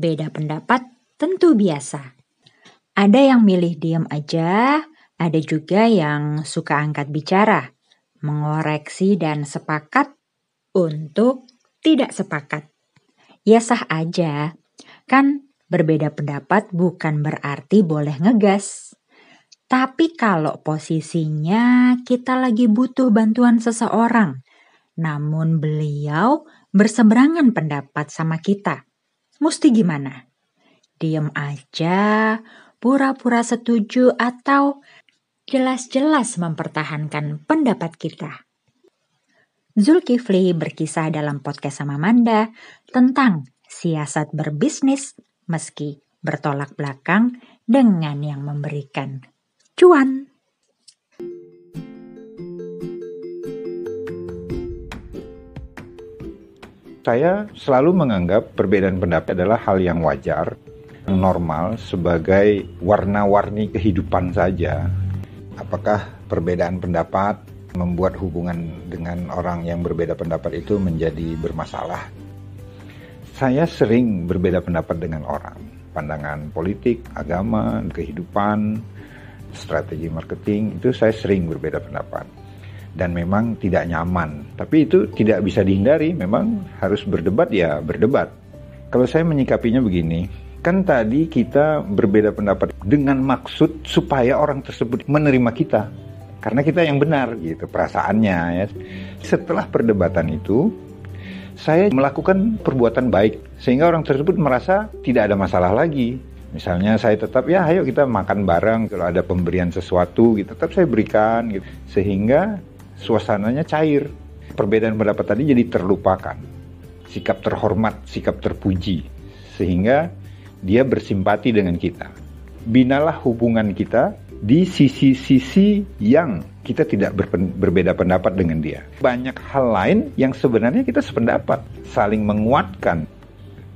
Beda pendapat tentu biasa. Ada yang milih diam aja, ada juga yang suka angkat bicara, mengoreksi dan sepakat untuk tidak sepakat. Ya sah aja, kan berbeda pendapat bukan berarti boleh ngegas. Tapi kalau posisinya kita lagi butuh bantuan seseorang, namun beliau berseberangan pendapat sama kita, mesti gimana? Diam aja, pura-pura setuju atau jelas-jelas mempertahankan pendapat kita. Zulkifli berkisah dalam podcast sama Manda tentang siasat berbisnis meski bertolak belakang dengan yang memberikan cuan. Saya selalu menganggap perbedaan pendapat adalah hal yang wajar, normal sebagai warna-warni kehidupan saja apakah perbedaan pendapat membuat hubungan dengan orang yang berbeda pendapat itu menjadi bermasalah. Saya sering berbeda pendapat dengan orang, pandangan politik, agama, kehidupan, strategi marketing, itu saya sering berbeda pendapat. Dan memang tidak nyaman, tapi itu tidak bisa dihindari, memang harus berdebat ya berdebat. Kalau saya menyikapinya begini, Kan tadi kita berbeda pendapat dengan maksud supaya orang tersebut menerima kita. Karena kita yang benar gitu perasaannya ya. Setelah perdebatan itu saya melakukan perbuatan baik sehingga orang tersebut merasa tidak ada masalah lagi. Misalnya saya tetap ya ayo kita makan bareng kalau ada pemberian sesuatu gitu tetap saya berikan gitu sehingga suasananya cair. Perbedaan pendapat tadi jadi terlupakan. Sikap terhormat, sikap terpuji sehingga dia bersimpati dengan kita. Binalah hubungan kita di sisi-sisi yang kita tidak berbeda pendapat dengan dia. Banyak hal lain yang sebenarnya kita sependapat, saling menguatkan.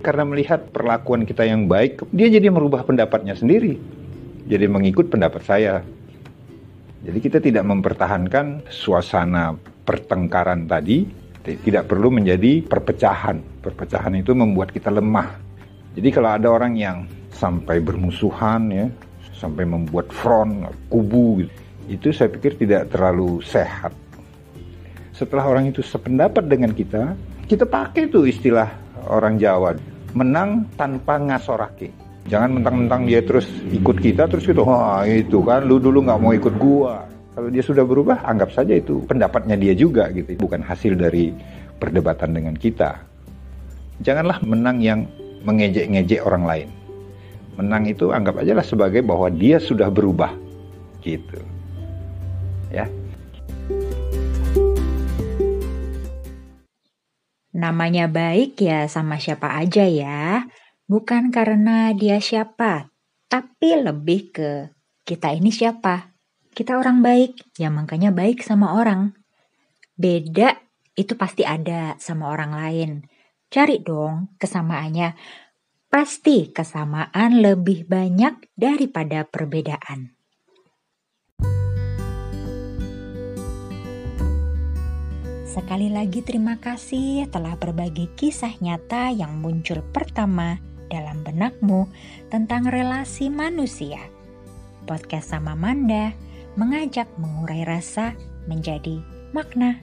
Karena melihat perlakuan kita yang baik, dia jadi merubah pendapatnya sendiri. Jadi mengikut pendapat saya. Jadi kita tidak mempertahankan suasana pertengkaran tadi, tidak perlu menjadi perpecahan. Perpecahan itu membuat kita lemah. Jadi kalau ada orang yang sampai bermusuhan ya, sampai membuat front, kubu itu saya pikir tidak terlalu sehat. Setelah orang itu sependapat dengan kita, kita pakai tuh istilah orang Jawa, menang tanpa ngasoraki. Jangan mentang-mentang dia terus ikut kita, terus gitu, wah itu kan lu dulu nggak mau ikut gua. Kalau dia sudah berubah, anggap saja itu pendapatnya dia juga gitu, bukan hasil dari perdebatan dengan kita. Janganlah menang yang mengejek-ngejek orang lain. Menang itu anggap aja lah sebagai bahwa dia sudah berubah. Gitu. Ya. Namanya baik ya sama siapa aja ya. Bukan karena dia siapa, tapi lebih ke kita ini siapa. Kita orang baik, ya makanya baik sama orang. Beda itu pasti ada sama orang lain. Cari dong kesamaannya. Pasti kesamaan lebih banyak daripada perbedaan. Sekali lagi terima kasih telah berbagi kisah nyata yang muncul pertama dalam benakmu tentang relasi manusia. Podcast sama Manda mengajak mengurai rasa menjadi makna